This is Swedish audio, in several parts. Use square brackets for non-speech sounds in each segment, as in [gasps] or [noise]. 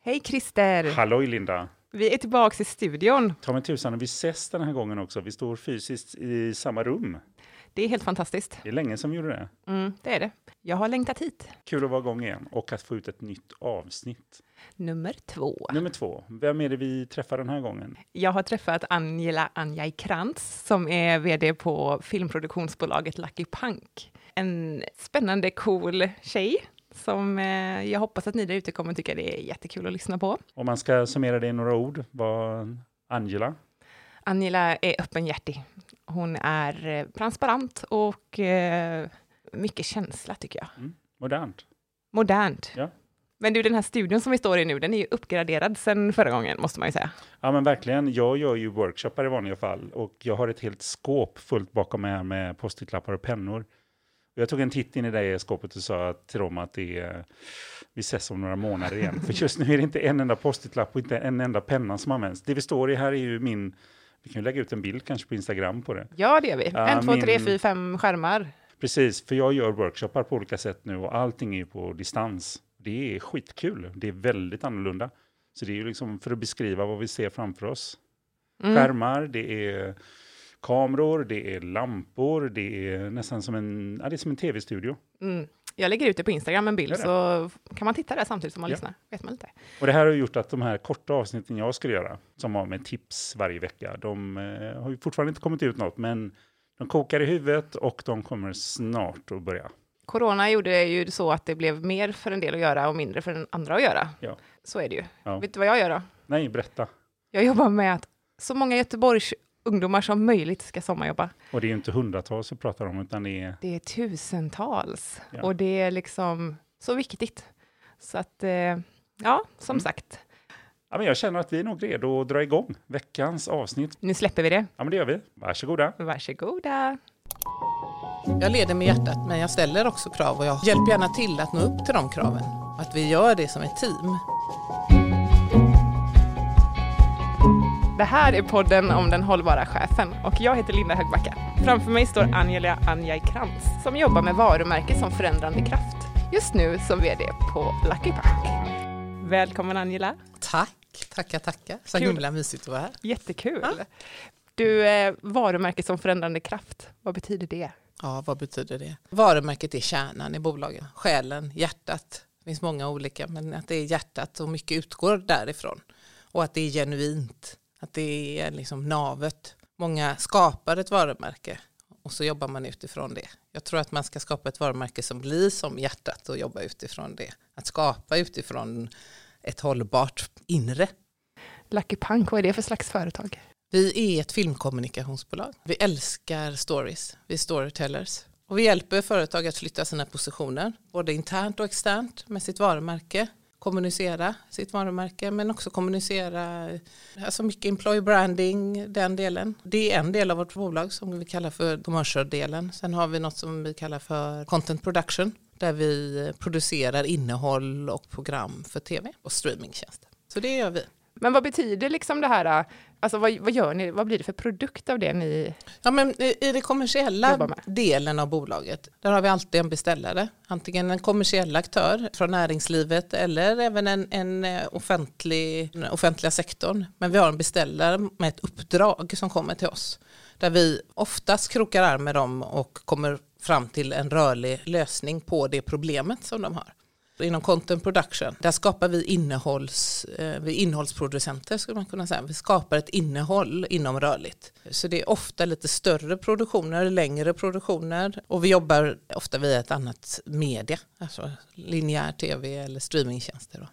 Hej Christer! Halloj Linda! Vi är tillbaka i studion. Ta mig tusan, vi ses den här gången också. Vi står fysiskt i samma rum. Det är helt fantastiskt. Det är länge som vi gjorde det. Mm, det är det. Jag har längtat hit. Kul att vara igång igen och att få ut ett nytt avsnitt. Nummer två. Nummer två. Vem är det vi träffar den här gången? Jag har träffat Angela Anjay Krantz som är vd på filmproduktionsbolaget Lucky Punk. En spännande, cool tjej som eh, jag hoppas att ni där ute kommer tycka det är jättekul att lyssna på. Om man ska summera det i några ord, vad Angela? Angela är öppenhjärtig. Hon är eh, transparent och eh, mycket känsla tycker jag. Mm. Modernt. Modernt. Ja. Men du, den här studion som vi står i nu, den är ju uppgraderad sedan förra gången, måste man ju säga. Ja, men verkligen. Jag gör ju workshoppar i vanliga fall och jag har ett helt skåp fullt bakom mig här med postitlappar och pennor. Jag tog en titt in i det skåpet och sa till dem att det är, vi ses om några månader igen. [laughs] För just nu är det inte en enda postitlapp och inte en enda penna som används. Det vi står i här är ju min, vi kan ju lägga ut en bild kanske på Instagram på det. Ja, det gör vi. En, två, min- tre, fyra, fem skärmar. Precis, för jag gör workshoppar på olika sätt nu och allting är ju på distans. Det är skitkul, det är väldigt annorlunda. Så det är ju liksom för att beskriva vad vi ser framför oss. Mm. Skärmar, det är kameror, det är lampor, det är nästan som en, ja, det är som en tv-studio. Mm. Jag lägger ut det på Instagram, en bild, så kan man titta där samtidigt som man Ja. lyssnar. Vet man lite. Och det här har gjort att de här korta avsnitten jag ska göra, som har med tips varje vecka, de eh, har ju fortfarande inte kommit ut något, men de kokar i huvudet och de kommer snart att börja. Corona gjorde ju så att det blev mer för en del att göra och mindre för den andra att göra. Ja. Så är det ju. Ja. Vet du vad jag gör då? Nej, berätta. Jag jobbar med att så många Göteborgs ungdomar som möjligt ska sommarjobba. Och det är ju inte hundratals vi pratar om, utan det är Det är tusentals Ja. och det är liksom så viktigt. Så att, eh, ja, som Mm. sagt, Ja, men jag känner att vi är nog redo att dra igång veckans avsnitt. nu släpper vi det. Ja, men det gör vi. Varsågoda. Varsågoda. Jag leder med hjärtat men jag ställer också krav och jag hjälper gärna till att nå upp till de kraven. Att vi gör det som ett team. Det här är podden om den hållbara chefen och jag heter Linda Högbacka. Framför mig står Angela Anjay Krantz som jobbar med varumärket som förändrande kraft. Just nu som vd på Lucky Punk. Välkommen Angela. Tack, tackar, tackar. Så Kul. himla mysigt att vara här. Jättekul. Ja. Du, eh, varumärke som förändrande kraft, vad betyder det? Ja, vad betyder det? Varumärket är kärnan i bolagen, själen, hjärtat. Det finns många olika, men att det är hjärtat och mycket utgår därifrån. Och att det är genuint, att det är liksom navet. Många skapar ett varumärke och så jobbar man utifrån det. Jag tror att man ska skapa ett varumärke som blir som hjärtat och jobba utifrån det. Att skapa utifrån ett hållbart inre. Lucky Punk, vad är det för slags företag? Vi är ett filmkommunikationsbolag. Vi älskar stories, vi är storytellers. Och vi hjälper företag att flytta sina positioner, både internt och externt med sitt varumärke. Kommunicera sitt varumärke men också kommunicera alltså mycket employee branding, den delen. Det är en del av vårt bolag som vi kallar för commercial-delen. Sen har vi något som vi kallar för content production där vi producerar innehåll och program för tv och streamingtjänster. Så det gör vi. Men vad betyder liksom det här, alltså vad, vad gör ni, vad blir det för produkt av det ni Ja, men i i det kommersiella delen av bolaget, där har vi alltid en beställare. Antingen en kommersiell aktör från näringslivet eller även en, en eh, offentlig, den offentliga sektorn. Men vi har en beställare med ett uppdrag som kommer till oss. Där vi oftast krokar arm med dem och kommer fram till en rörlig lösning på det problemet som de har. Inom content production, där skapar vi innehålls, eh, vi innehållsproducenter skulle man kunna säga. Vi skapar ett innehåll inom rörligt. Så det är ofta lite större produktioner, längre produktioner och vi jobbar ofta via ett annat media, alltså linjär tv eller streamingtjänster. Då.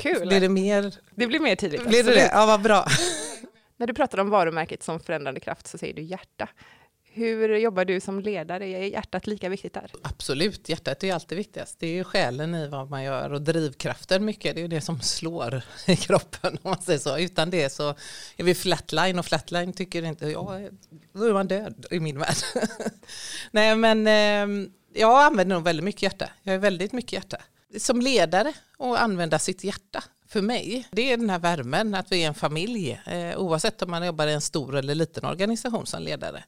Kul. Blir det mer? Det blir mer tydligt. Blir det det? Ja, vad bra. [laughs] När du pratar om varumärket som förändrande kraft så säger du hjärta. Hur jobbar du som ledare? Är hjärtat lika viktigt där? Absolut, hjärtat är alltid viktigast. Det är ju själen i vad man gör och drivkraften mycket. Det är ju det som slår i kroppen om man säger så. Utan det så är vi flatline och flatline tycker inte jag, då är man död i min värld. [laughs] Nej men ehm, jag använder nog väldigt mycket hjärta. Jag är väldigt mycket hjärta. Som ledare och använda sitt hjärta för mig, det är den här värmen att vi är en familj, eh, oavsett om man jobbar i en stor eller liten organisation som ledare.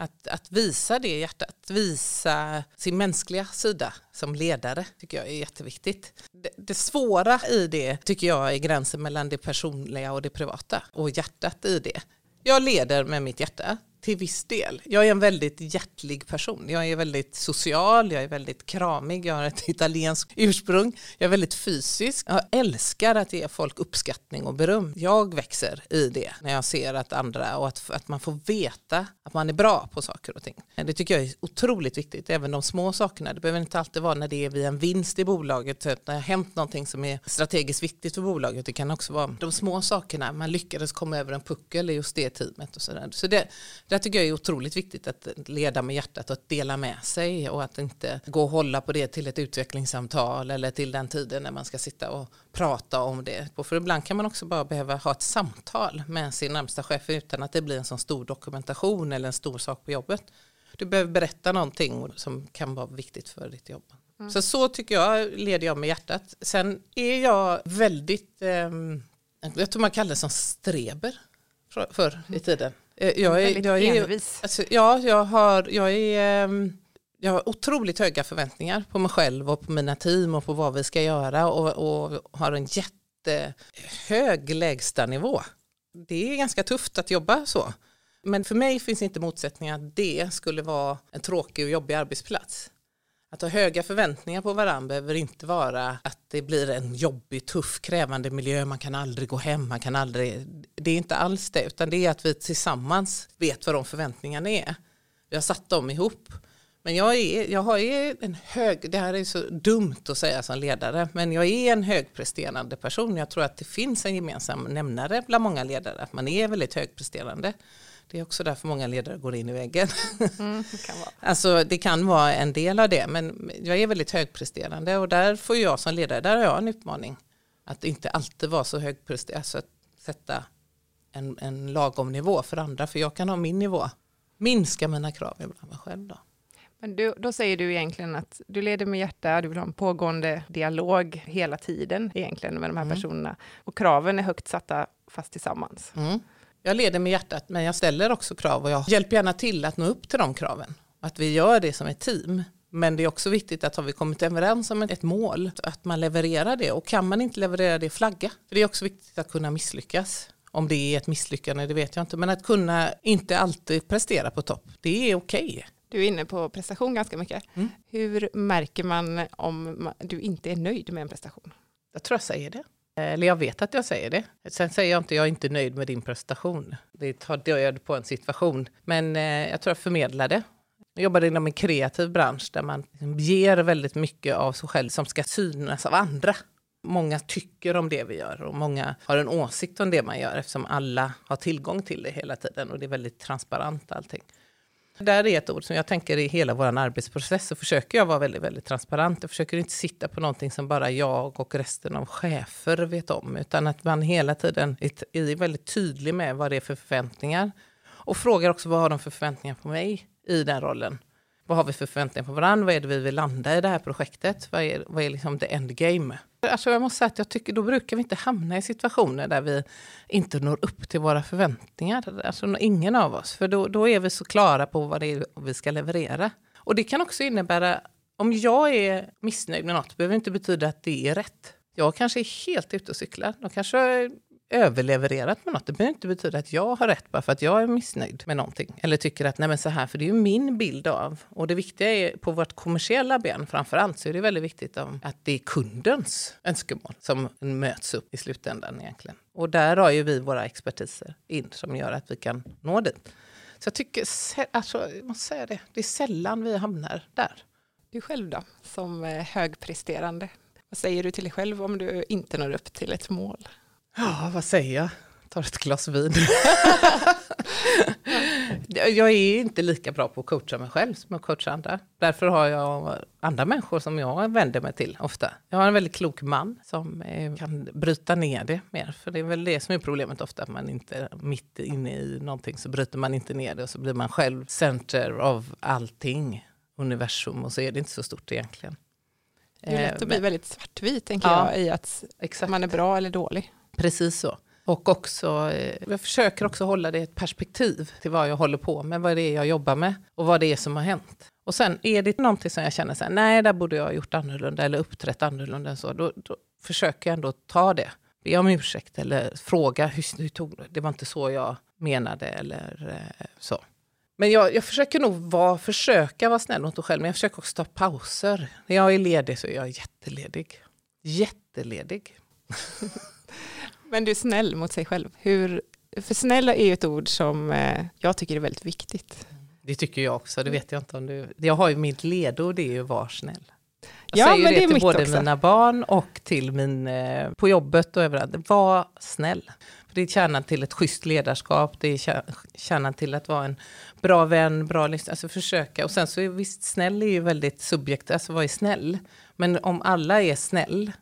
Att, att visa det hjärtat, visa sin mänskliga sida som ledare tycker jag är jätteviktigt. Det, det svåra i det tycker jag är gränsen mellan det personliga och det privata och hjärtat i det. Jag leder med mitt hjärta till viss del. Jag är en väldigt hjärtlig person. Jag är väldigt social, jag är väldigt kramig, jag har ett [laughs] italienskt ursprung. Jag är väldigt fysisk. Jag älskar att ge folk uppskattning och beröm. Jag växer i det när jag ser att andra och att, att man får veta att man är bra på saker och ting. Det tycker jag är otroligt viktigt, även de små sakerna. Det behöver inte alltid vara när det är vid en vinst i bolaget, när det har hänt någonting som är strategiskt viktigt för bolaget. Det kan också vara de små sakerna, man lyckades komma över en puckel i just det teamet och sådär. Så det, det tycker jag är otroligt viktigt att leda med hjärtat och att dela med sig och att inte gå och hålla på det till ett utvecklingssamtal eller till den tiden när man ska sitta och prata om det. För ibland kan man också bara behöva ha ett samtal med sin närmsta chef utan att det blir en sån stor dokumentation eller en stor sak på jobbet. Du behöver berätta någonting som kan vara viktigt för ditt jobb. Mm. Så så tycker jag leder jag med hjärtat. Sen är jag väldigt, eh, jag tror man kallar det som streber förr i tiden. Eh, jag är, jag är, envis. Alltså, ja, jag har, jag, är, ehm, jag har otroligt höga förväntningar på mig själv och på mina team och på vad vi ska göra och, och har en jättehög lägstanivå. Det är ganska tufft att jobba så. Men för mig finns inte motsättningar att det skulle vara en tråkig och jobbig arbetsplats. Att ha höga förväntningar på varandra behöver inte vara att det blir en jobbig, tuff, krävande miljö, man kan aldrig gå hem, man kan aldrig, det är inte alls det, utan det är att vi tillsammans vet vad de förväntningarna är. Vi har satt dem ihop. Men jag, är, jag har en hög, det här är så dumt att säga som ledare, men jag är en högpresterande person. Jag tror att det finns en gemensam nämnare bland många ledare, att man är väldigt högpresterande. Det är också därför många ledare går in i väggen. Mm, det, kan vara. Alltså, det kan vara en del av det, men jag är väldigt högpresterande och där får jag som ledare, där har jag en utmaning. Att inte alltid vara så högpresterande, alltså att sätta en, en lagom nivå för andra, för jag kan ha min nivå. Minska mina krav ibland mig själv då. Men du, då säger du egentligen att du leder med hjärta, du vill ha en pågående dialog hela tiden egentligen med de här mm. personerna. Och kraven är högt satta fast tillsammans. Mm. Jag leder med hjärtat men jag ställer också krav och jag hjälper gärna till att nå upp till de kraven. Att vi gör det som ett team. Men det är också viktigt att har vi kommit överens om ett mål, att man levererar det. Och kan man inte leverera det, flagga. För det är också viktigt att kunna misslyckas. Om det är ett misslyckande, det vet jag inte. Men att kunna inte alltid prestera på topp, det är okej. Okay. Du är inne på prestation ganska mycket. Mm. Hur märker man om du inte är nöjd med en prestation? Jag tror jag säger det. Eller jag vet att jag säger det. Sen säger jag inte jag är inte nöjd med din prestation. Det tar död på en situation. Men eh, jag tror jag förmedlar det. Jag jobbar inom en kreativ bransch där man ger väldigt mycket av sig själv som ska synas av andra. Många tycker om det vi gör och många har en åsikt om det man gör eftersom alla har tillgång till det hela tiden och det är väldigt transparent allting. Där är ett ord som jag tänker i hela vår arbetsprocess så försöker jag vara väldigt, väldigt transparent. Jag försöker inte sitta på någonting som bara jag och resten av chefer vet om, utan att man hela tiden är väldigt tydlig med vad det är för förväntningar. Och frågar också vad har de för förväntningar på mig i den rollen. Vad har vi för förväntningar på varandra? Vad är det vi vill landa i det här projektet? Vad är, vad är liksom the endgame? Alltså jag måste säga att jag tycker då brukar vi inte hamna i situationer där vi inte når upp till våra förväntningar. Alltså ingen av oss. För då, då är vi så klara på vad det är vi ska leverera. Och det kan också innebära, om jag är missnöjd med något, behöver inte betyda att det är rätt. Jag kanske är helt ute och cyklar. Då kanske överlevererat med något. Det behöver inte betyda att jag har rätt bara för att jag är missnöjd med någonting. Eller tycker att nej men så här, för det är ju min bild av. Och det viktiga är på vårt kommersiella ben framför allt så är det väldigt viktigt att det är kundens önskemål som möts upp i slutändan egentligen. Och där har ju vi våra expertiser in som gör att vi kan nå dit. Så jag tycker, alltså, jag måste säga det, det är sällan vi hamnar där. Du själv då, som eh, högpresterande? Vad säger du till dig själv om du inte når upp till ett mål? Ja, vad säger jag? Tar ett glas vin. [laughs] jag är inte lika bra på att coacha mig själv som att coacha andra. Därför har jag andra människor som jag vänder mig till ofta. Jag har en väldigt klok man som eh, kan bryta ner det mer. För det är väl det som är problemet ofta, att man inte är mitt inne i någonting så bryter man inte ner det och så blir man själv center av allting, universum och så är det inte så stort egentligen. Det är lätt att bli väldigt svartvit tänker ja, jag i att exakt. man är bra eller dålig. Precis så. Och också, eh, jag försöker också hålla det i ett perspektiv till vad jag håller på med, vad det är jag jobbar med och vad det är som har hänt. Och sen är det någonting som jag känner så här, nej, där borde jag ha gjort annorlunda eller uppträtt annorlunda än så, då, då försöker jag ändå ta det. Be om ursäkt eller fråga, hur, hur tog det var inte så jag menade eller eh, så. Men jag, jag försöker nog vara, försöka vara snäll mot mig själv, men jag försöker också ta pauser. När jag är ledig så är jag jätteledig. Jätteledig. [laughs] Men du är snäll mot sig själv. Hur, för snäll är ju ett ord som eh, jag tycker är väldigt viktigt. Det tycker jag också, det vet jag inte om du... Jag har ju mitt ledord, det är ju var snäll. Jag Ja, säger men det det till både också. mina barn och till min, eh, på jobbet och överallt. Var snäll. För det är kärnan till ett schysst ledarskap, det är kär- kärnan till att vara en bra vän, bra lyssnare. Alltså försöka. Och sen så är visst, snäll är ju väldigt subjektivt, alltså vad är snäll? Men om alla är snäll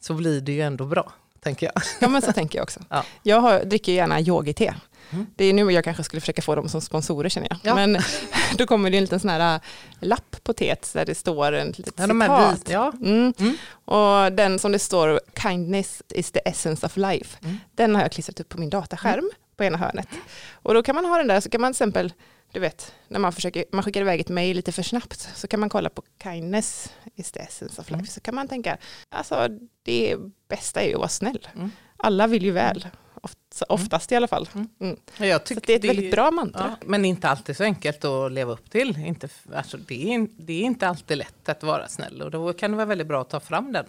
så blir det ju ändå bra, tänker jag. Ja men så tänker jag också. Ja. Jag har, dricker gärna yogi-te. Mm. Det är nu jag kanske skulle försöka få dem som sponsorer känner jag. Ja. Men [laughs] då kommer det en liten sån här äh, lapp på teet där det står en litet Ja, citat. vit, ja. Mm. Mm. Och den som det står, kindness is the essence of life, Mm. den har jag klistrat upp på min dataskärm på ena hörnet. Och då kan man ha den där, så kan man till exempel, du vet, när man, försöker, man skickar iväg ett mejl lite för snabbt, så kan man kolla på kindness is the essence of life. Mm. Så kan man tänka, alltså det bästa är ju att vara snäll. Mm. Alla vill ju väl, oft, så oftast i alla fall. Mm. Mm. Jag Så det är ett väldigt bra mantra. Ja, men inte alltid så enkelt att leva upp till. Inte, alltså det, är, det är inte alltid lätt att vara snäll och då kan det vara väldigt bra att ta fram den.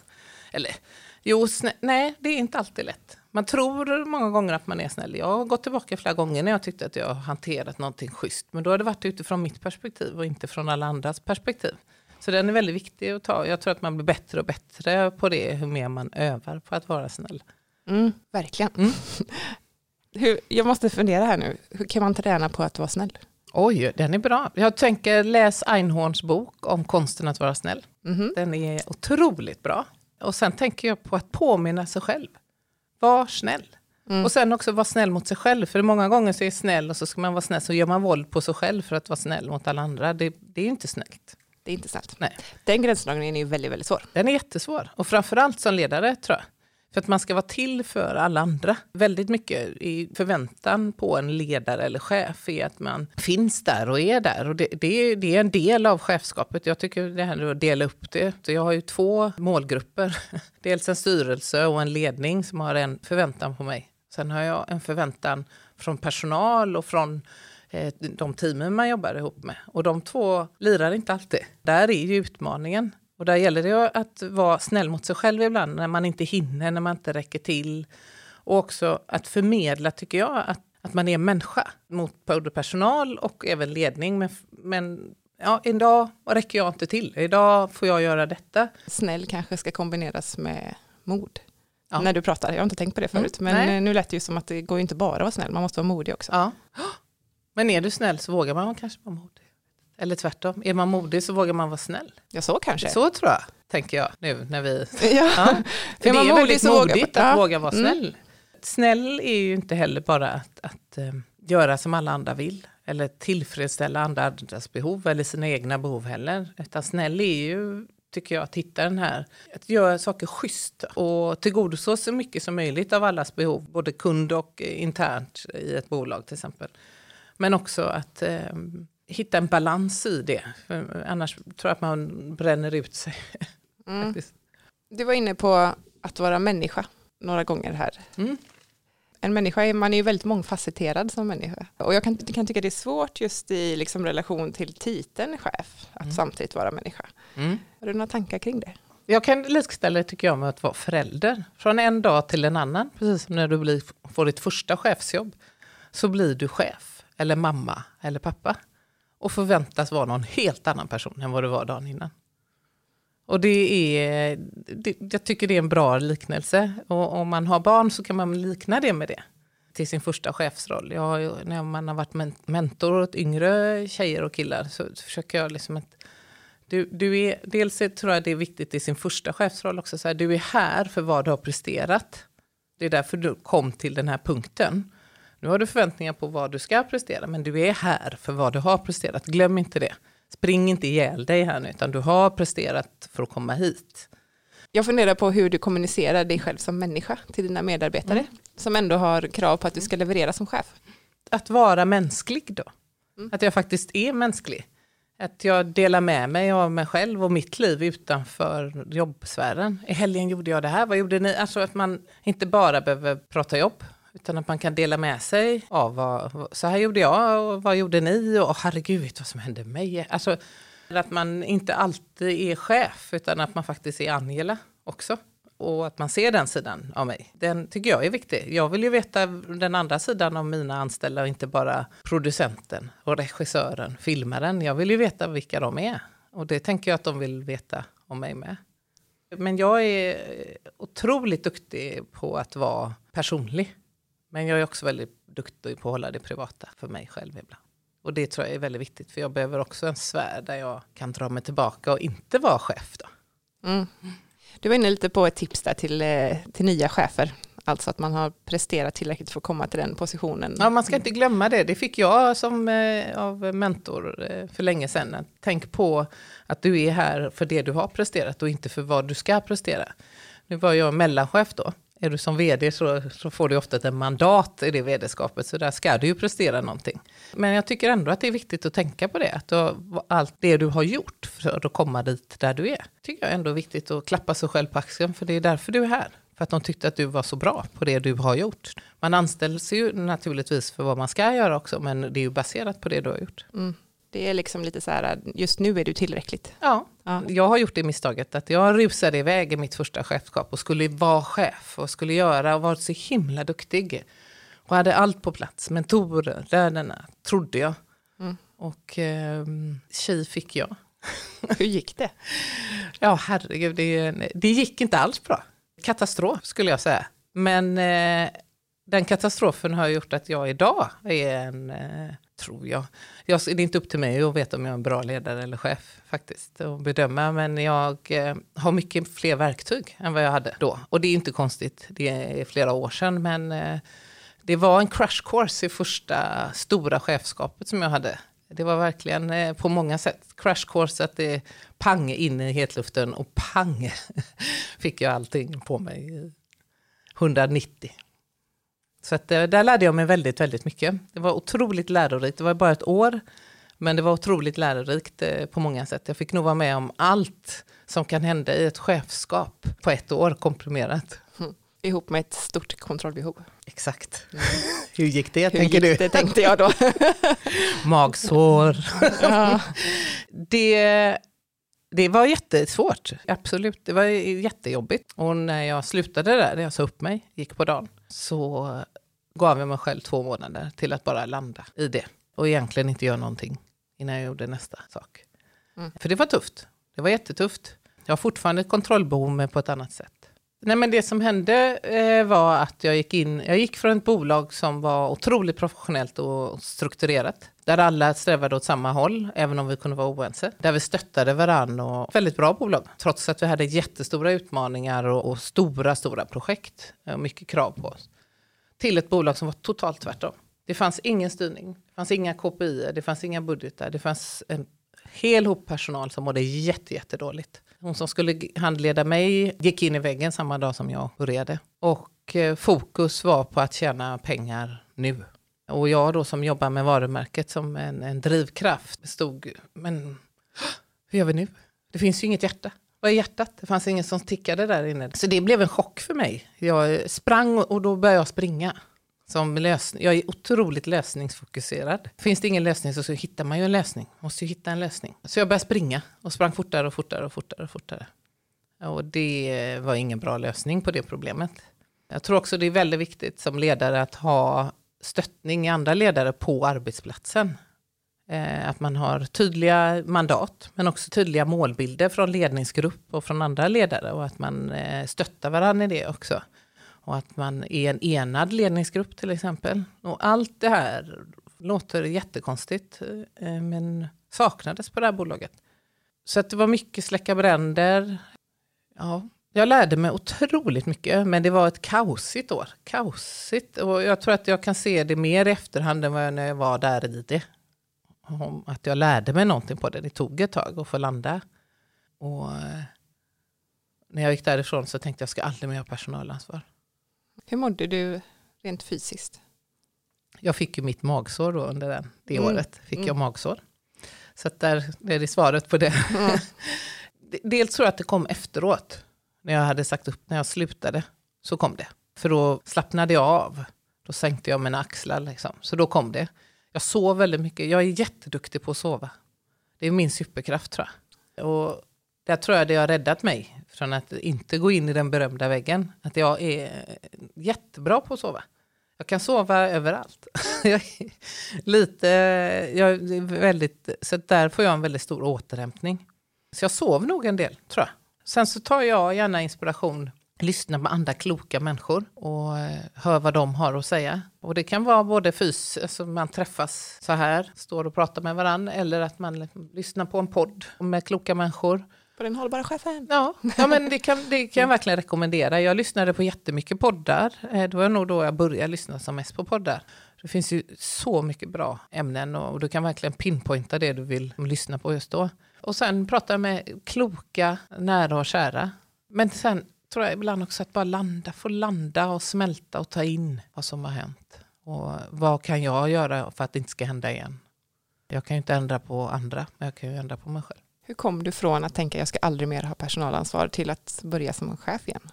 Eller, jo, snä, nej, det är inte alltid lätt. Man tror många gånger att man är snäll. Jag har gått tillbaka flera gånger när jag tyckte att jag hanterat någonting schysst. Men då har det varit utifrån mitt perspektiv och inte från alla andras perspektiv. Så den är väldigt viktig att ta. Jag tror att man blir bättre och bättre på det hur mer man övar på att vara snäll. Mm, verkligen. Mm. [laughs] Hur, jag måste fundera här nu, hur kan man träna på att vara snäll? Oj, den är bra. Jag tänker läs Einhorns bok om konsten att vara snäll. Mhm. Den är otroligt bra. Och sen tänker jag på att påminna sig själv. Var snäll. Mm. Och sen också vara snäll mot sig själv. För många gånger så är snäll och så ska man vara snäll så gör man våld på sig själv för att vara snäll mot alla andra. Det, det är inte snällt. Det är inte snällt. Nej. Den gränsdragningen är ju väldigt, väldigt svår. Den är jättesvår. Och framförallt som ledare tror jag. För att man ska vara till för alla andra. Väldigt mycket i förväntan på en ledare eller chef är att man finns där och är där. Och det, det, är, det är en del av chefskapet. Jag tycker det här att dela upp det. Så jag har ju två målgrupper. [laughs] Dels en styrelse och en ledning som har en förväntan på mig. Sen har jag en förväntan från personal och från eh, de teamen man jobbar ihop med. Och de två lirar inte alltid. Där är ju utmaningen. Och där gäller det att vara snäll mot sig själv ibland när man inte hinner, när man inte räcker till. Och också att förmedla, tycker jag, att, att man är människa mot både personal och även ledning. Men, men ja, idag räcker jag inte till. Idag får jag göra detta. Snäll kanske ska kombineras med mod. Ja. När du pratar, jag har inte tänkt på det förut, Mm, men nej. eh, nu lät det ju som att det går inte bara att vara snäll, man måste vara modig också. Ja. Men är du snäll så vågar man kanske vara modig. Eller tvärtom, är man modig så vågar man vara snäll. Ja, så kanske. Så tror jag, tänker jag nu när vi... [laughs] Ja. Ja. För Är det man är modig väldigt så vågar man. modigt att Ja. våga vara Mm. snäll. Snäll är ju inte heller bara att, att eh, göra som alla andra vill. Eller tillfredsställa andras behov eller sina egna behov heller. Utan snäll är ju, tycker jag, att hitta den här, att göra saker schysst och tillgodose så mycket som möjligt av allas behov. Både kund och internt i ett bolag till exempel. Men också att eh, hitta en balans i det. För annars tror jag att man bränner ut sig. Mm. Du var inne på att vara människa några gånger här. Mm. En människa är, man är ju väldigt mångfacetterad som människa. Och jag kan, kan tycka det är svårt just i liksom relation till titeln chef, att Mm. samtidigt vara människa. Mm. Har du några tankar kring det? Jag kan likställa det tycker jag med att vara förälder. Från en dag till en annan, precis som när du blir, får ditt första chefsjobb, så blir du chef, eller mamma, eller pappa. Och förväntas vara någon helt annan person än vad du var dagen innan. Och det är, det, jag tycker det är en bra liknelse. Och om man har barn så kan man likna det med det. Till sin första chefsroll. Jag när man har varit mentor åt yngre tjejer och killar så, så försöker jag liksom att du, du är, dels tror jag det är viktigt i sin första chefsroll också, så här, du är här för vad du har presterat. Det är därför du kom till den här punkten. Nu har du förväntningar på vad du ska prestera, men du är här för vad du har presterat. Glöm inte det. Spring inte ihjäl dig här nu, utan du har presterat för att komma hit. Jag funderar på hur du kommunicerar dig själv som människa till dina medarbetare Mm. som ändå har krav på att du ska leverera som chef. Att vara mänsklig då. Mm. Att jag faktiskt är mänsklig. Att jag delar med mig av mig själv och mitt liv utanför jobbsfären. I helgen gjorde jag det här, vad gjorde ni? Alltså att man inte bara behöver prata jobb, utan att man kan dela med sig av vad, så här gjorde jag och vad gjorde ni och herregud vet vad som hände mig. Alltså att man inte alltid är chef, utan att man faktiskt är Angela också. Och att man ser den sidan av mig. Den tycker jag är viktig. Jag vill ju veta den andra sidan av mina anställda och inte bara producenten och regissören, filmaren. Jag vill ju veta vilka de är. Och det tänker jag att de vill veta om mig med. Men jag är otroligt duktig på att vara personlig. Men jag är också väldigt duktig på att hålla det privata för mig själv ibland. Och det tror jag är väldigt viktigt, för jag behöver också en sfär där jag kan dra mig tillbaka och inte vara chef. Då. Mm. Du var inne lite på ett tips där till, eh, till nya chefer. Alltså att man har presterat tillräckligt för att komma till den positionen. Ja, man ska inte glömma det. Det fick jag som eh, av mentor eh, för länge sedan. Att Tänk på att du är här för det du har presterat och inte för vad du ska prestera. Nu var jag mellanchef då. Är du som vd så, så får du ofta ett mandat i det vd-skapet, så där ska du ju prestera någonting. Men jag tycker ändå att det är viktigt att tänka på det, att du, har- allt det du har gjort för att komma dit där du är, tycker jag ändå är viktigt att klappa sig själv på axeln, för det är därför du är här. För att de tyckte att du var så bra på det du har gjort. Man anställs ju naturligtvis för vad man ska göra också, men det är ju baserat på det du har gjort. Mm. Det är liksom lite så här, just nu är du tillräckligt. Ja, Ja. jag har gjort det misstaget att jag rusade iväg i mitt första chefskap och skulle vara chef och skulle göra och varit så himla duktig. Och hade allt på plats, mentorer, lönerna, trodde jag. Mm. Och eh, tjej fick jag. [laughs] Hur gick det? Ja, herregud, det, det gick inte alls bra. Katastrof skulle jag säga. Men eh, den katastrofen har gjort att jag idag är en, eh, tror jag, jag, det är inte upp till mig att veta om jag är en bra ledare eller chef faktiskt, Och bedöma, men jag eh, har mycket fler verktyg än vad jag hade då. Och det är inte konstigt, det är flera år sedan, men eh, det var en crash course i första stora chefskapet som jag hade. Det var verkligen eh, på många sätt crash course att det pang in i hetluften och pang [laughs] fick jag allting på mig. 190. Så att, eh, där lärde jag mig väldigt, väldigt mycket. Det var otroligt lärorikt. Det var bara ett år, men det var otroligt lärorikt eh, på många sätt. Jag fick nog vara med om allt som kan hända i ett chefskap på ett år komprimerat. Ihop med ett stort kontrollbehov. Exakt. [laughs] Hur gick det, Hur tänker gick du? det tänkte jag då. [laughs] Magsår. [laughs] ja. Det, det var jättesvårt, absolut. Det var jättejobbigt. Och när jag slutade där, när jag sa upp mig, gick på dagen, så gav jag mig själv två månader till att bara landa i det. Och egentligen inte göra någonting innan jag gjorde nästa sak. Mm. För det var tufft. Det var jättetufft. Jag har fortfarande ett kontrollbehov men på ett annat sätt. Nej, men det som hände eh, var att jag gick in, jag gick från ett bolag som var otroligt professionellt och strukturerat. Där alla strävade åt samma håll, även om vi kunde vara oense. Där vi stöttade varann och väldigt bra bolag. Trots att vi hade jättestora utmaningar och, och stora, stora projekt. Och mycket krav på oss. Till ett bolag som var totalt tvärtom. Det fanns ingen styrning, det fanns inga KPI, det fanns inga budgetar, det fanns en hel hop personal som mådde jätte, jättedåligt. Hon som skulle handleda mig gick in i väggen samma dag som jag började. Och eh, fokus var på att tjäna pengar nu. Och jag då som jobbar med varumärket som en, en drivkraft stod, men hur gör vi nu? Det finns ju inget hjärta var i hjärtat? Det fanns ingen som tickade där inne. Så det blev en chock för mig. Jag sprang och då började jag springa. Som lösning. Jag är otroligt lösningsfokuserad. Finns det ingen lösning så, så hittar man ju en lösning. Måste ju hitta en lösning. Så jag började springa och sprang fortare och fortare och fortare och fortare. Och det var ingen bra lösning på det problemet. Jag tror också det är väldigt viktigt som ledare att ha stöttning i andra ledare på arbetsplatsen. Eh, att man har tydliga mandat, men också tydliga målbilder från ledningsgrupp och från andra ledare och att man eh, stöttar varandra i det också. Och att man är en enad ledningsgrupp till exempel. Och allt det här låter jättekonstigt, eh, men saknades på det här bolaget. Så att det var mycket släcka bränder. Ja, jag lärde mig otroligt mycket, men det var ett kaosigt år. Kaosigt. Och jag tror att jag kan se det mer i efterhand än vad jag när jag var där i det. Om att jag lärde mig någonting på det. Det tog ett tag att få landa. Och eh, när jag gick därifrån så tänkte jag ska aldrig mer ha personalansvar. Hur mådde du rent fysiskt? Jag fick ju mitt magsår då under den, det Mm. året. Fick Mm. jag magsår. Så där är det svaret på det. Mm. [laughs] Dels tror jag att det kom efteråt. När jag hade sagt upp, när jag slutade, så kom det. För då slappnade jag av. Då sänkte jag mina axlar. Liksom. Så då kom det. Jag sov väldigt mycket. Jag är jätteduktig på att sova. Det är min superkraft tror jag. Och där tror jag det har räddat mig från att inte gå in i den berömda väggen. Att jag är jättebra på att sova. Jag kan sova överallt. [laughs] jag är lite, jag är väldigt, så där får jag en väldigt stor återhämtning. Så jag sov nog en del, tror jag. Sen så tar jag gärna inspiration, lyssnar på andra kloka människor och eh, hör vad de har att säga. Och det kan vara både fys, alltså man träffas så här, står och pratar med varandra, eller att man liksom lyssnar på en podd med kloka människor. På den hållbara chefen? Ja, ja men det kan, det kan jag verkligen rekommendera. Jag lyssnade på jättemycket poddar. Eh, Det var nog då jag började lyssna som mest på poddar. Det finns ju så mycket bra ämnen och du kan verkligen pinpointa det du vill lyssna på just då. Och sen prata med kloka, nära och kära. Men sen tror jag ibland också att bara landa, få landa och smälta och ta in vad som har hänt. Och vad kan jag göra för att det inte ska hända igen? Jag kan ju inte ändra på andra, men jag kan ju ändra på mig själv. Hur kom du från att tänka jag ska aldrig mer ha personalansvar till att börja som chef igen?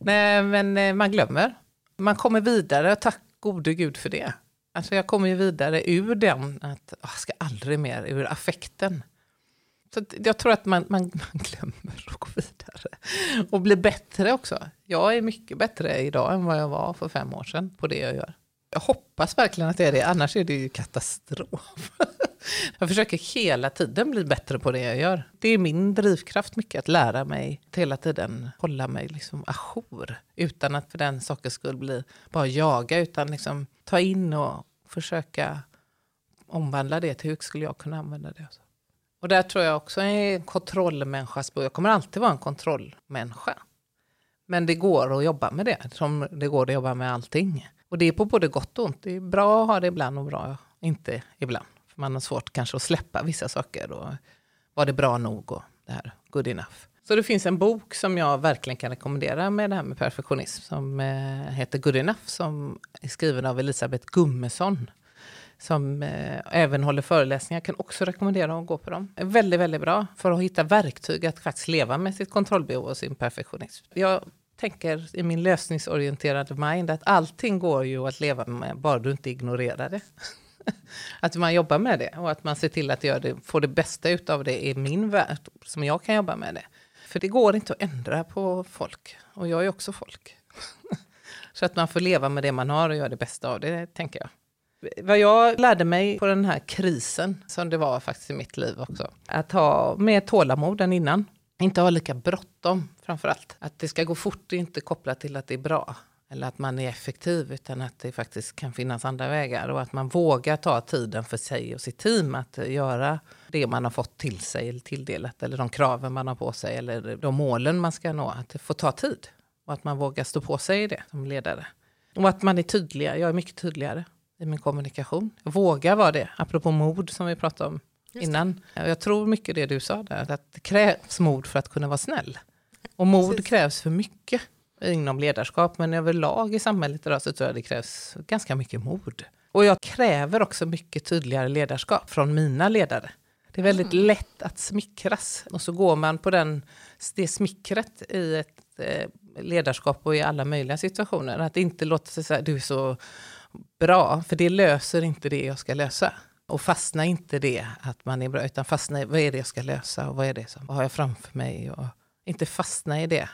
Nej, men eh, man glömmer. Man kommer vidare, tack gode gud för det. Alltså jag kommer ju vidare ur den, att "Ah, jag ska aldrig mer, ur affekten. Så jag tror att man, man, man [laughs] glömmer att gå vidare. Och blir bättre också. Jag är mycket bättre idag än vad jag var för fem år sedan på det jag gör. Jag hoppas verkligen att det är det, annars är det ju katastrof. [laughs] Jag försöker hela tiden bli bättre på det jag gör. Det är min drivkraft mycket, att lära mig att hela tiden hålla mig liksom ajour. Utan att för den sakens skull bli bara jaga, utan liksom ta in och försöka omvandla det till hur skulle jag kunna använda det. Och där tror jag också är en kontrollmänniskas Jag kommer alltid vara en kontrollmänniska. Men det går att jobba med det, som det går att jobba med allting. Och det är på både gott och ont. Det är bra att ha det ibland och bra inte ibland. För man har svårt kanske att släppa vissa saker. Och var det bra nog och det här, good enough. Så det finns en bok som jag verkligen kan rekommendera med det här med perfektionism som eh, heter Good enough som är skriven av Elisabeth Gummesson som eh, även håller föreläsningar. Kan också rekommendera att gå på dem. Är väldigt, väldigt bra för att hitta verktyg att faktiskt leva med sitt kontrollbehov och sin perfektionism. Jag tänker i min lösningsorienterade mind att allting går ju att leva med bara du inte ignorerar det. [laughs] att man jobbar med det och att man ser till att göra det, få det bästa ut av det i min värld som jag kan jobba med det. För det går inte att ändra på folk och jag är också folk. [laughs] Så att man får leva med det man har och göra det bästa av det, tänker jag. Vad jag lärde mig på den här krisen, som det var faktiskt i mitt liv också, att ha mer tålamod än innan. Inte ha lika bråttom framför allt. Att det ska gå fort är inte kopplat till att det är bra eller att man är effektiv utan att det faktiskt kan finnas andra vägar och att man vågar ta tiden för sig och sitt team att göra det man har fått till sig eller tilldelat eller de kraven man har på sig eller de målen man ska nå. Att det får ta tid och att man vågar stå på sig i det som ledare. Och att man är tydligare. Jag är mycket tydligare i min kommunikation. Jag vågar vara det, apropå mod som vi pratade om innan. Jag tror mycket det du sa där, att det krävs mod för att kunna vara snäll. Och mod Precis. krävs för mycket inom ledarskap, men överlag i samhället idag så tror jag det krävs ganska mycket mod. Och jag kräver också mycket tydligare ledarskap från mina ledare. Det är väldigt lätt att smickras och så går man på den, det smickret i ett eh, ledarskap och i alla möjliga situationer. Att inte låta sig säga du är så bra, för det löser inte det jag ska lösa. Och fastna inte det att man är bra, utan fastna i vad är det jag ska lösa och vad är det som vad har jag framför mig. Och inte fastna i det.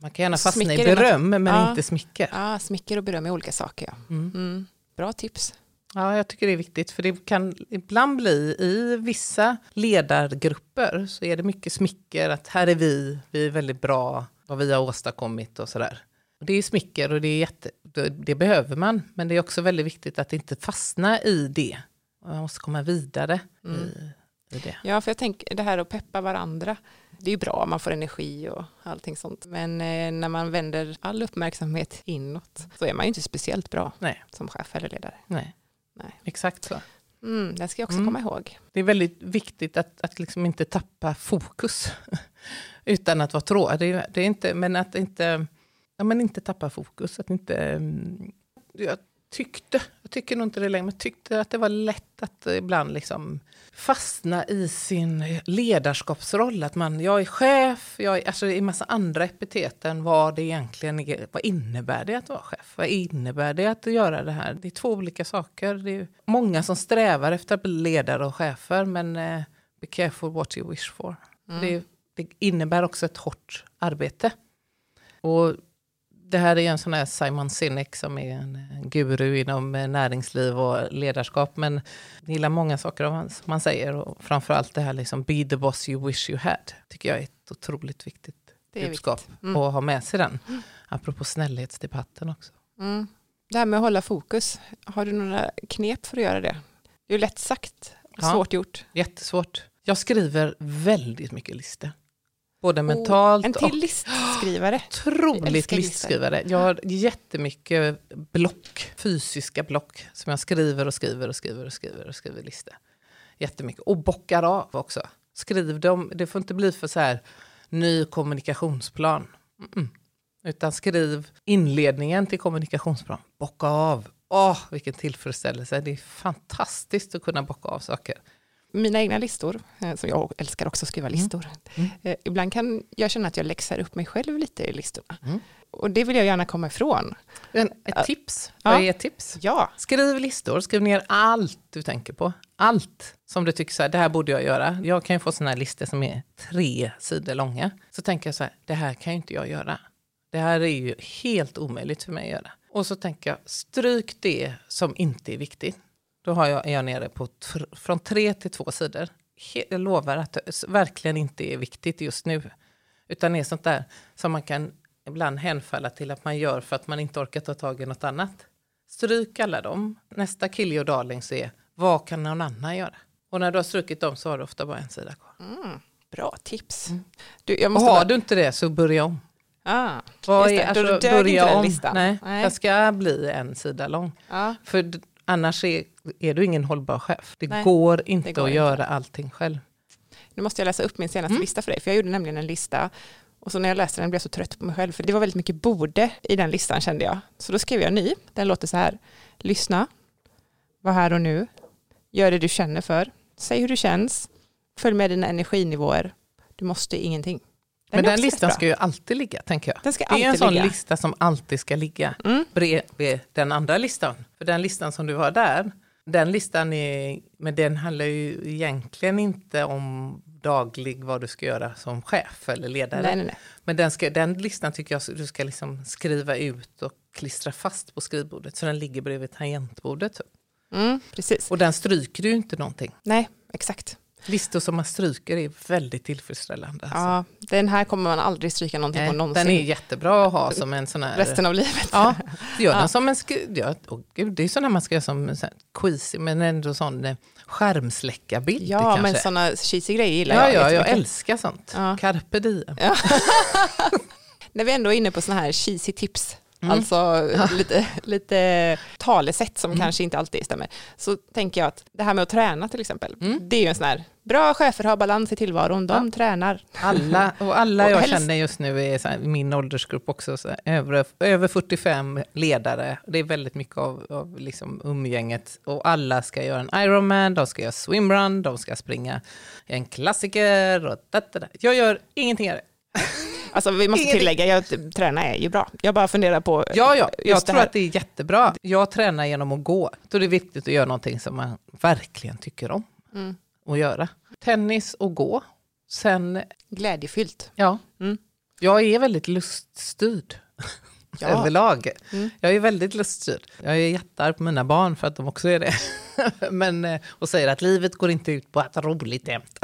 Man kan gärna fastna Smicker i beröm men Ja. inte smicker. Ja, smicker och beröm är olika saker. Ja. Mm. Mm. Bra tips. Ja, jag tycker det är viktigt för det kan ibland bli i vissa ledargrupper så är det mycket smicker att här är vi, vi är väldigt bra, vad vi har åstadkommit och sådär. Det är smicker och det, är jätte, det, det behöver man, men det är också väldigt viktigt att inte fastna i det. Man måste komma vidare Mm. i, i det. Ja, för jag tänker det här att peppa varandra. Det är ju bra, man får energi och allting sånt. Men eh, när man vänder all uppmärksamhet inåt så är man ju inte speciellt bra Nej. som chef eller ledare. Nej. Nej. exakt så. Mm, den ska jag också Mm. komma ihåg. Det är väldigt viktigt att, att liksom inte tappa fokus. [laughs] Utan att vara tråkig. Det, det är inte, men att inte, ja, men inte tappa fokus. Att inte, mm, jag tyckte, jag tycker nog inte det längre, men tyckte att det var lätt att ibland liksom fastna i sin ledarskapsroll. Att man, jag är chef, jag är, alltså det är en massa andra epitet än vad det egentligen är. Vad innebär det att vara chef? Vad innebär det att göra det här? Det är två olika saker. Det är många som strävar efter att bli ledare och chefer, men eh, be careful what you wish for. Det, det innebär också ett hårt arbete. Och det här är en sån här Simon Sinek som är en eh, guru inom eh, näringsliv och ledarskap. Men jag gillar många saker av han- som han säger. Och framförallt det här liksom be the boss you wish you had. tycker jag är ett otroligt viktigt Det är budskap. Mm. Och ha med sig den. Apropå snällhetsdebatten också. Mm. Det här med att hålla fokus, har du några knep för att göra det? Det är ju lätt sagt, och Ja. svårt gjort. Jättesvårt. Jag skriver väldigt mycket listor. Både mentalt En och till listskrivare. [gasps] Jag otroligt listor. listskrivare. Jag har jättemycket block, fysiska block, som jag skriver och skriver och skriver och skriver och skriver listor. Jättemycket. Och bockar av också. Skriv dem, det får inte bli för så här ny kommunikationsplan. Mm-mm. Utan skriv inledningen till kommunikationsplan. Bocka av. Åh, vilken tillfredsställelse. Det är fantastiskt att kunna bocka av saker. Mina egna listor, eh, som jag älskar också att skriva listor. Mm. Eh, Ibland kan jag känna att jag läxar upp mig själv lite i listorna. Mm. Och det vill jag gärna komma ifrån. En, ett tips. Ja. Vad är ett tips? Ja, Skriv listor, skriv ner allt du tänker på. Allt som du tycker så här, det här borde jag göra. Jag kan ju få sådana här listor som är tre sidor långa. Så tänker jag så här, det här kan ju inte jag göra. Det här är ju helt omöjligt för mig att göra. Och så tänker jag, stryk det som inte är viktigt. Då har jag, är jag nere på från tre till två sidor. He- Jag lovar att det verkligen inte är viktigt just nu. Utan är sånt där som man kan ibland hänfalla till att man gör för att man inte orkar ta tag i något annat. Stryk alla dem. Nästa kill och darlings är vad kan någon annan göra? Och när du har strukit dem så har du ofta bara en sida kvar. mm, bra tips. Mm. Du, jag Och har bara, du inte det så börja om. ah, Vad det, är, då alltså, dög inte den om. listan. Nej, Nej. den ska bli en sida lång. ja, För annars är, är du ingen hållbar chef. Det Nej, går inte går att inte. göra allting själv. nu måste jag läsa upp min senaste Mm. lista för dig. För jag gjorde nämligen en lista. Och så när jag läste den blev jag så trött på mig själv. För det var väldigt mycket borde i den listan kände jag. Så då skrev jag en ny. Den låter så här. Lyssna. Var här och nu. Gör det du känner för. Säg hur det känns. Följ med dina energinivåer. Du måste ingenting. Men är den listan ska ju alltid ligga, tänker jag. Den ska Det är en sån ligga. lista som alltid ska ligga Mm. bredvid den andra listan. För den listan som du har där, den listan är, men den handlar ju egentligen inte om daglig vad du ska göra som chef eller ledare. Nej, nej, nej. Men den, ska, den listan tycker jag du ska liksom skriva ut och klistra fast på skrivbordet så den ligger bredvid tangentbordet. typ. Mm, precis. Och den stryker du inte någonting. Nej, exakt. Listor som man stryker är väldigt tillfredsställande. Alltså. Ja, den här kommer man aldrig stryka någonting Nej, på någonsin. den är jättebra att ha som en sån här... Resten av livet. Ja, gör [laughs] Ja. den som en... Ja, åh gud, det är sådana man ska göra som så här quiz, men ändå sån eh, skärmsläckarbild Ja, kanske. men sådana cheesy grejer gillar ja, jag ja, jag älskar sånt. Ja. Carpe diem. [laughs] När vi ändå är inne på sådana här cheesy tips, Mm. alltså lite, lite talesätt som Mm. kanske inte alltid stämmer, så tänker jag att det här med att träna till exempel, Mm. det är ju en sån här, bra chefer har balans i tillvaron, de tränar. Alla, och alla [laughs] Och jag helst- känner just nu är här, i min åldersgrupp också, så här, över, över 45 ledare. Det är väldigt mycket av, av liksom umgänget. Och alla ska göra en Ironman, de ska göra swimrun, de ska springa en klassiker. Och da, da, da. Jag gör ingenting av det. Alltså vi måste Ingenting. tillägga, jag, träna är ju bra. Jag bara funderar på Ja, ja, jag tror att det är jättebra. Jag tränar genom att gå. Då är det viktigt att göra någonting som man verkligen tycker om Mm. att göra. Tennis och gå. Sen, Glädjefyllt. ja, Mm. jag är väldigt luststyrd. Ja. överlag. Mm. Jag är väldigt luststyrd. Jag är jättearg på mina barn för att de också är det. [laughs] men, eh, och säger att livet går inte ut på att ha roligt jämt.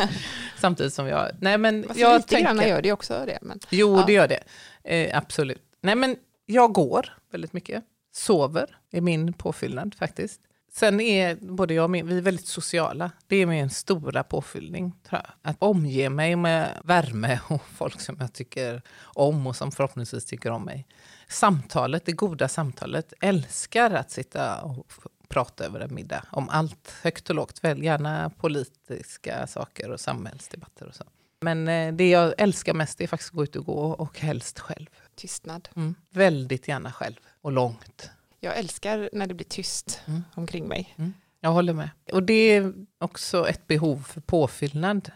[laughs] samtidigt som jag... Nej, men Fast jag lite tänker, grann gör det också det. Men, Jo, Ja. det gör det. Eh, absolut. Nej, men jag går väldigt mycket. Sover är min påfyllnad faktiskt. Sen är både jag och min, vi är väldigt sociala. Det är min stora påfyllning. Tror jag. Att omge mig med värme [laughs] och folk som jag tycker om och som förhoppningsvis tycker om mig. Samtalet, det goda samtalet. Älskar att sitta och prata över en middag om allt högt och lågt. Väl gärna politiska saker och samhällsdebatter och så. Men eh, det jag älskar mest är faktiskt att gå ut och gå och helst själv. Tystnad. Mm. Väldigt gärna själv och långt. Jag älskar när det blir tyst Mm. omkring mig. Jag håller med. Och det är också ett behov för påfyllnad.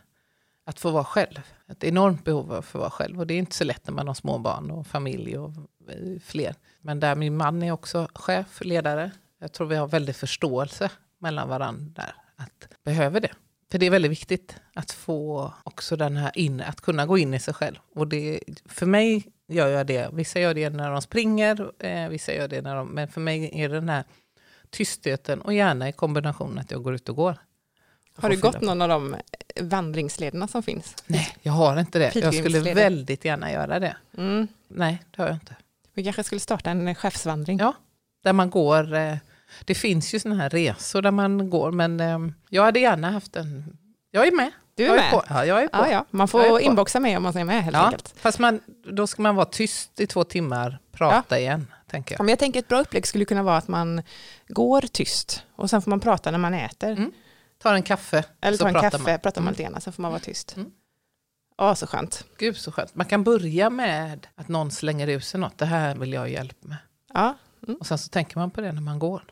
Att få vara själv. Ett enormt behov av att få vara själv. Och det är inte så lätt när man har små barn och familj och eh, fler. Men där min man är också chef, ledare. Jag tror vi har väldigt förståelse mellan varandra. Att behöver det. För det är väldigt viktigt att få också den här in, att kunna gå in i sig själv. Och det, för mig gör jag det. Vissa gör det när de springer, eh, vissa gör det när de... Men för mig är det den här tystheten och gärna i kombination att jag går ut och går. Har du gått någon av de vandringslederna som finns? Nej, jag har inte det. Jag skulle väldigt gärna göra det. Mm. Nej, det har jag inte. Vi kanske skulle starta en chefsvandring. Ja. Där man går, eh, det finns ju sådana här resor där man går, men eh, jag hade gärna haft en... Jag är med. Du är jag med? På. Ja, jag är på. Ja, ja. Man är får inboxa med om man är med helt Ja, enkelt. Fast man, då ska man vara tyst i två timmar, prata igen, tänker Ja, jag. men jag tänker ett bra upplägg skulle kunna vara att man går tyst och sen får man prata när man äter. Mm. Tar en kaffe, Eller så ta en pratar kaffe, man. pratar man Mm. lite grann, sen får man vara tyst. Mm. Ja, så skönt. Gud så skönt. Man kan börja med att någon slänger ut sig något, det här vill jag hjälp med. Ja. Och sen så tänker man på det när man går.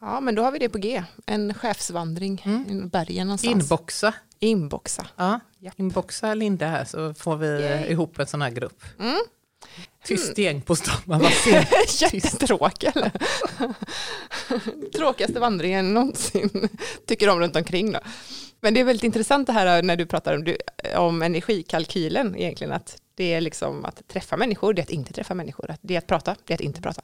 ja, men då har vi det på G. En chefsvandring Mm. i bergen någonstans. Inboxa. Inboxa. Ja, Japp. inboxa Linda här så får vi Yay. ihop en sån här grupp. Mm. Tyst gäng på stan. Man bara ser. [laughs] Jättetråkig eller? [laughs] Tråkigaste vandringen någonsin. Tycker de runt omkring då. Men det är väldigt intressant det här när du pratar om, du, om energikalkylen egentligen. Att det är liksom att träffa människor, det är att inte träffa människor. Att det är att prata, det är att inte prata.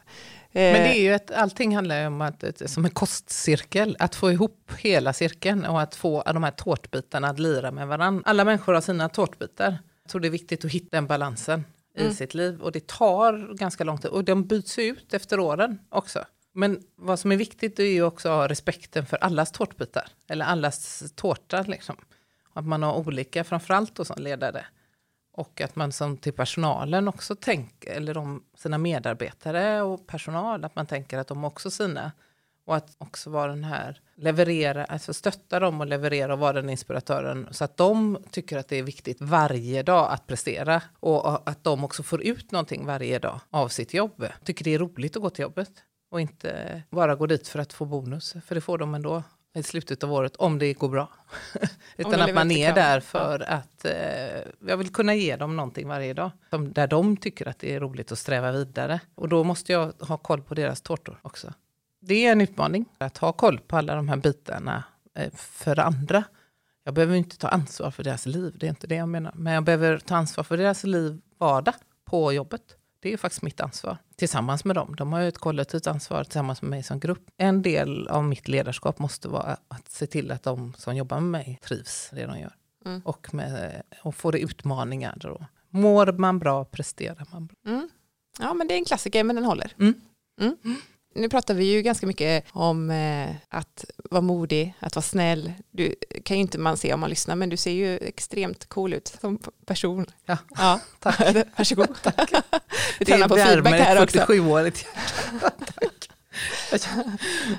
Men det Eh, är ju ett, allting handlar ju om att, som en kostcirkel, att få ihop hela cirkeln och att få de här tårtbitarna att lira med varandra. Alla människor har sina tårtbitar. Jag tror det är viktigt att hitta den balansen Mm. i sitt liv och det tar ganska lång tid och de byts ut efter åren också. Men vad som är viktigt är ju också att ha respekten för allas tårtbitar, eller allas tårta liksom. Att man har olika, framförallt då som ledare. Och att man som till personalen också tänker, eller de, sina medarbetare och personal, att man tänker att de också sina. Och att också vara den här, leverera, alltså stötta dem och leverera och vara den inspiratören. Så att de tycker att det är viktigt varje dag att prestera. Och att de också får ut någonting varje dag av sitt jobb. Tycker det är roligt att gå till jobbet. Och inte bara gå dit för att få bonus. För det får de ändå i slutet av året, om det går bra. [laughs] Utan att man är där för att eh, jag vill kunna ge dem någonting varje dag. Som, där de tycker att det är roligt att sträva vidare. Och då måste jag ha koll på deras tårtor också. Det är en utmaning att ha koll på alla de här bitarna eh, för andra. Jag behöver inte ta ansvar för deras liv, det är inte det jag menar. Men jag behöver ta ansvar för deras liv, vardag, på jobbet. Det är faktiskt mitt ansvar. Tillsammans med dem. De har ju ett kollektivt ansvar tillsammans med mig som grupp. En del av mitt ledarskap måste vara att se till att de som jobbar med mig trivs i det de gör. Mm. Och, med, och får utmaningar. Då. Mår man bra, presterar man bra. Mm. Ja, men det är en klassiker, men den håller. Mm. Mm. Nu pratar vi ju ganska mycket om eh, att vara modig, att vara snäll. Du kan ju inte man se om man lyssnar, men du ser ju extremt cool ut som person. Ja, Ja, [laughs] tack. varsågod. Tack. Vi Det tränar på feedback här också. 47-årigt hjärta. [laughs] Tack.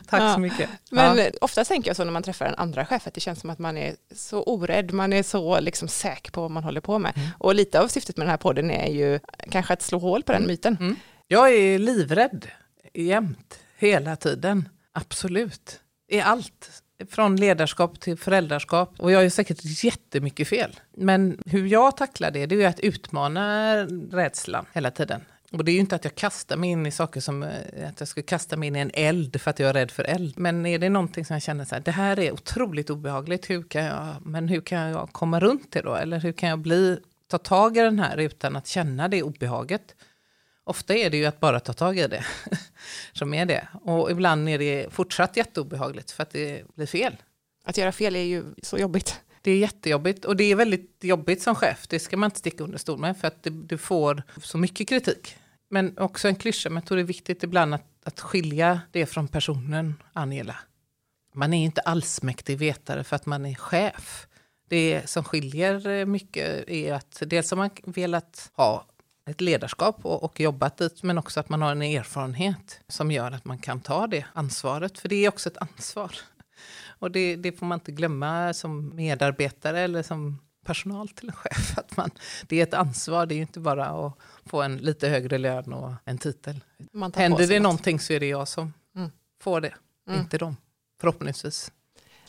Tack Ja. så mycket. Men ja. ofta tänker jag så när man träffar en andra chef att det känns som att man är så orädd, man är så liksom säker på vad man håller på med. Mm. Och lite av syftet med den här podden är ju kanske att slå hål på den myten. Jag är livrädd jämt, hela tiden. Absolut. I allt. Från ledarskap till föräldraskap. Och jag gör säkert jättemycket fel. Men hur jag tacklar det, det är ju att utmana rädslan hela tiden. Och det är ju inte att jag kastar mig in i saker som eh, att jag skulle kasta mig in i en eld för att jag är rädd för eld. Men är det någonting som jag känner så här, det här är otroligt obehagligt, hur kan jag, men hur kan jag komma runt det då? Eller hur kan jag bli, ta tag i den här utan att känna det obehaget? Ofta är det ju att bara ta tag i det [laughs] som är det. Och ibland är det fortsatt jätteobehagligt för att det blir fel. Att göra fel är ju så jobbigt. Det är jättejobbigt och det är väldigt jobbigt som chef. Det ska man inte sticka under stol med för att du får så mycket kritik. Men också en klyscha, men jag tror det är viktigt ibland att, att skilja det från personen Angela. Man är inte allsmäktig vetare för att man är chef. Det som skiljer eh, mycket är att dels har man velat ha ett ledarskap och, och jobbat dit, men också att man har en erfarenhet som gör att man kan ta det ansvaret. För det är också ett ansvar. [laughs] Och det, det får man inte glömma som medarbetare eller som personal till en chef. Att man, det är ett ansvar, det är inte bara att få en lite högre lön och en titel. Händer det något. någonting så är det jag som Mm. får det, Mm. inte de. Förhoppningsvis.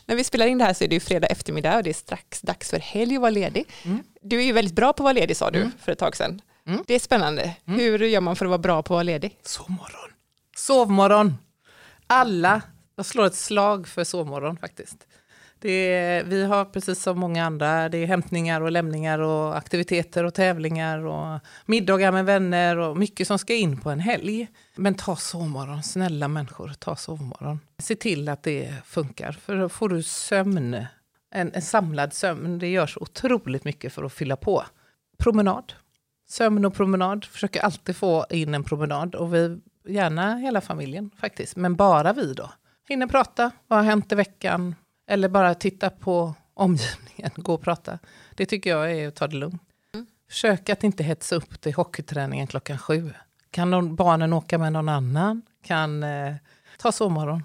När vi spelar in det här så är det ju fredag eftermiddag och det är strax dags för helg att vara ledig. Mm. Du är ju väldigt bra på att vara ledig sa du Mm. för ett tag sedan. Mm. Det är spännande. Mm. Hur gör man för att vara bra på att vara ledig? Sovmorgon. Sovmorgon. Alla, jag slår ett slag för sovmorgon faktiskt. Det är, vi har precis som många andra, det är hämtningar och lämningar och aktiviteter och tävlingar och middagar med vänner och mycket som ska in på en helg. Men ta sovmorgon, snälla människor, ta sovmorgon. Se till att det funkar, för då får du sömn. En, en samlad sömn, det gör så otroligt mycket för att fylla på. Promenad. Sömn och promenad, försöker alltid få in en promenad och vi, gärna hela familjen faktiskt, men bara vi då. Hinner prata, vad har hänt i veckan? Eller bara titta på omgivningen, gå och prata. Det tycker jag är att ta det lugnt. Mm. Försök att inte hetsa upp till hockeyträningen klockan sju. Kan någon, barnen åka med någon annan? Kan eh, ta sovmorgon.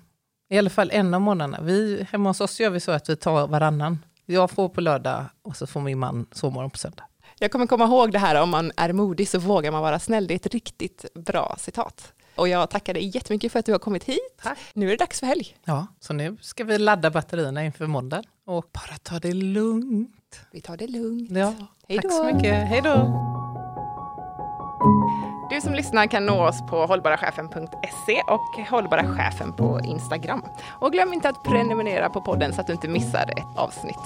I alla fall en av morgnarna. Vi, hemma hos oss gör vi så att vi tar varannan. Jag får på lördag och så får min man sovmorgon på söndag. Jag kommer komma ihåg det här om man är modig så vågar man vara snäll. Det är ett riktigt bra citat. Och jag tackar dig jättemycket för att du har kommit hit. Tack. Nu är det dags för helg. Ja, så nu ska vi ladda batterierna inför måndag och bara ta det lugnt. Vi tar det lugnt. Ja, Hej tack då. så mycket. Hej då! Du som lyssnar kan nå oss på hållbarachefen.se och Hållbara Chefen på Instagram. Och glöm inte att prenumerera på podden så att du inte missar ett avsnitt.